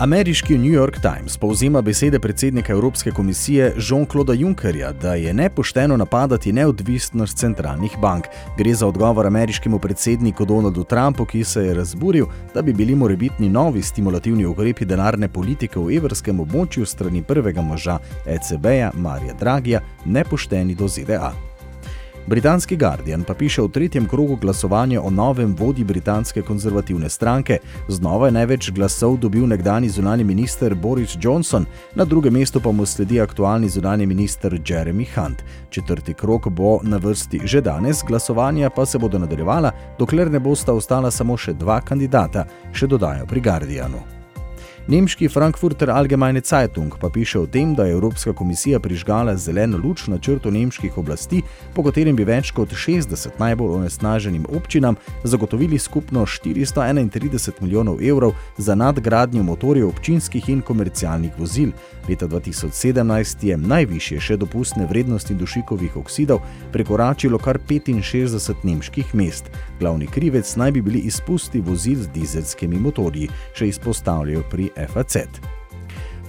Ameriški New York Times povzema besede predsednika Evropske komisije Jean-Claude Junckerja, da je nepošteno napadati neodvisnost centralnih bank. Gre za odgovor ameriškemu predsedniku Donaldu Trumpu, ki se je razburil, da bi bili morebitni novi stimulativni ukrepi denarne politike v evrskem območju strani prvega moža ECB-ja Marija Dragija nepošteni do ZDA. Britanski Guardian pa piše o tretjem krogu glasovanja o novem vodji britanske konzervativne stranke. Znova je največ glasov dobil nekdani zunani minister Boris Johnson, na drugem mestu pa mu sledi aktualni zunani minister Jeremy Hunt. Četrti krok bo na vrsti že danes, glasovanja pa se bodo nadaljevala, dokler ne bosta ostala samo še dva kandidata, še dodajo pri Guardianu. Nemški Frankfurter Allgemeine Zeitung pa piše o tem, da je Evropska komisija prižgala zeleno luč na črto nemških oblasti, po katerem bi več kot 60 najbolj onesnaženim občinam zagotovili skupno 431 milijonov evrov za nadgradnjo motorjev občinskih in komercialnih vozil. Leta 2017 je najvišje še dopustne vrednosti dušikovih oksidov prekoračilo kar 65 nemških mest. Glavni krivec naj bi bili izpusti vozil z dizelskimi motorji, še izpostavljajo pri FAZ.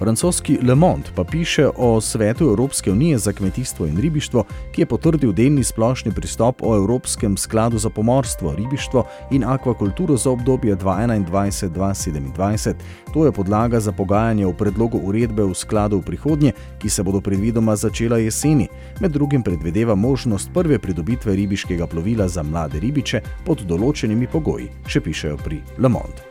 Francoski Le Monde pa piše o svetu Evropske unije za kmetijstvo in ribištvo, ki je potrdil delni splošni pristop o Evropskem skladu za pomorstvo, ribištvo in akvakulturo za obdobje 2021-2027. To je podlaga za pogajanje o predlogu uredbe v skladu v prihodnje, ki se bodo predvidoma začela jeseni. Med drugim predvideva možnost prve pridobitve ribiškega plovila za mlade ribiče pod določenimi pogoji, še pišejo pri Le Monde.